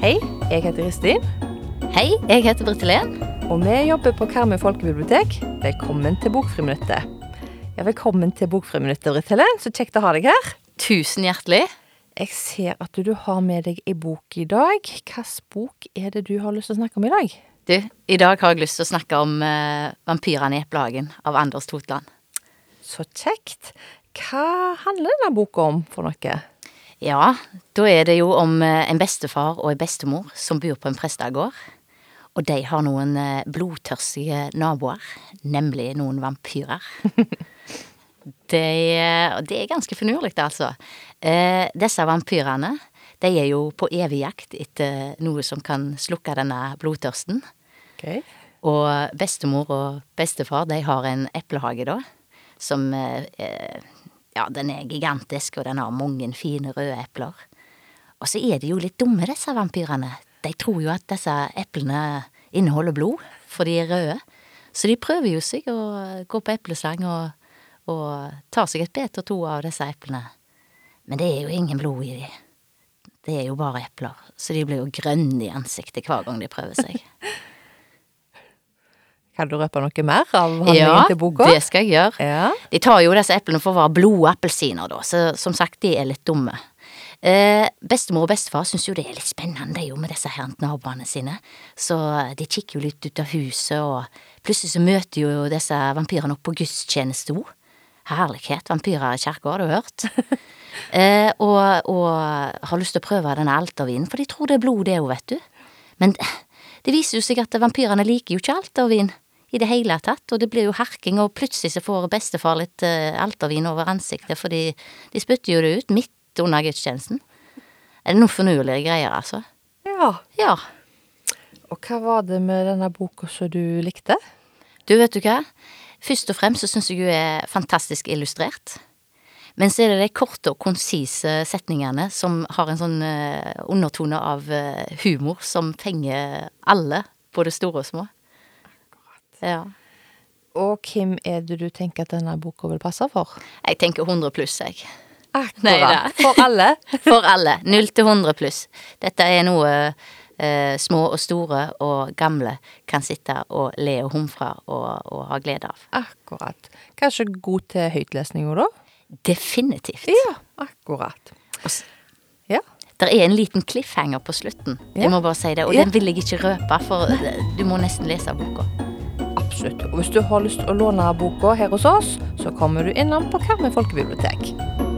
Hei, jeg heter Kristin, Hei, jeg heter Britt Helen. og vi jobber på Karmøy folkebibliotek. Velkommen til Bokfriminuttet. Ja, velkommen til Bokfriminuttet, Britt Helen. Så kjekt å ha deg her. Tusen hjertelig. Jeg ser at du har med deg ei bok i dag. Hvilken bok er det du har lyst til å snakke om i dag? Du, i dag har jeg lyst til å snakke om uh, 'Vampyrene i eplehagen' av Anders Totland. Så kjekt. Hva handler denne boka om for noe? Ja, da er det jo om eh, en bestefar og en bestemor som bor på en prestegård. Og de har noen eh, blodtørstige naboer, nemlig noen vampyrer. det, er- det er ganske finurlig, altså. Eh, disse vampyrene, de er jo på evig jakt etter noe som kan slukke denne blodtørsten. Okay. Og bestemor og bestefar, de har en eplehage, da, som eh, Ja, den er gigantisk, og den har mange fine røde epler. Og så er de jo litt dumme, disse vampyrene. De tror jo at disse eplene inneholder blod, for de er røde. Så de prøver jo seg å gå på epleslang og, og tar seg et bit og to av disse eplene. Men det er jo ingen blod i de. Det er jo bare epler, så de blir jo grønne i ansiktet hver gang de prøver seg. Kan du røpe noe mer av handlingen til boka? det skal jeg gjøre. Ja. De tar jo disse eplene for å være blodappelsiner, da, så som sagt, de er litt dumme. Eh, bestemor og bestefar syns jo det er litt spennende, jo med disse her naboene sine, så de kikker jo litt ut av huset, og plutselig så møter jo disse vampyrene opp på gudstjeneste òg. Herlighet, vampyrer i kirka, har du hørt? eh, og, og har lyst til å prøve denne altervinen, for de tror det er blod, det òg, vet du. Men det viser jo seg at vampyrene liker jo ikke altervin i det hele tatt, og det blir jo harking, og plutselig så får bestefar litt eh, altervin over ansiktet, for de, de spytter jo det ut midt under gudstjenesten. Er det noen fornuelige greier, altså? ja. Ja. Og hva var det med denne boka som du likte? Du, vet du hva? Først og fremst så syns jeg hun er fantastisk illustrert. Men så er det de korte og konsise setningene som har en sånn eh, undertone av eh, humor som fenger alle, både store og små. Akkurat. Ja. Og hvem er det du tenker at denne boka vil passe for? Jeg tenker 100 pluss, jeg. Akkurat. Neida. For alle. For alle. 0 til 100 pluss. Dette er noe små og store og gamle kan sitte og le og humfre og, og ha glede av. Akkurat. Kanskje god til høytlesning òg, da? Definitivt. Ja, akkurat. Og Ja. Det er en liten cliffhanger på slutten. Ja. Jeg må bare si det. Og Ja. den vil jeg ikke røpe, for eh, du må nesten lese boka. Absolutt. Og hvis du har lyst til å låne boka her hos oss, så kommer du innom på Karmøy folkebibliotek.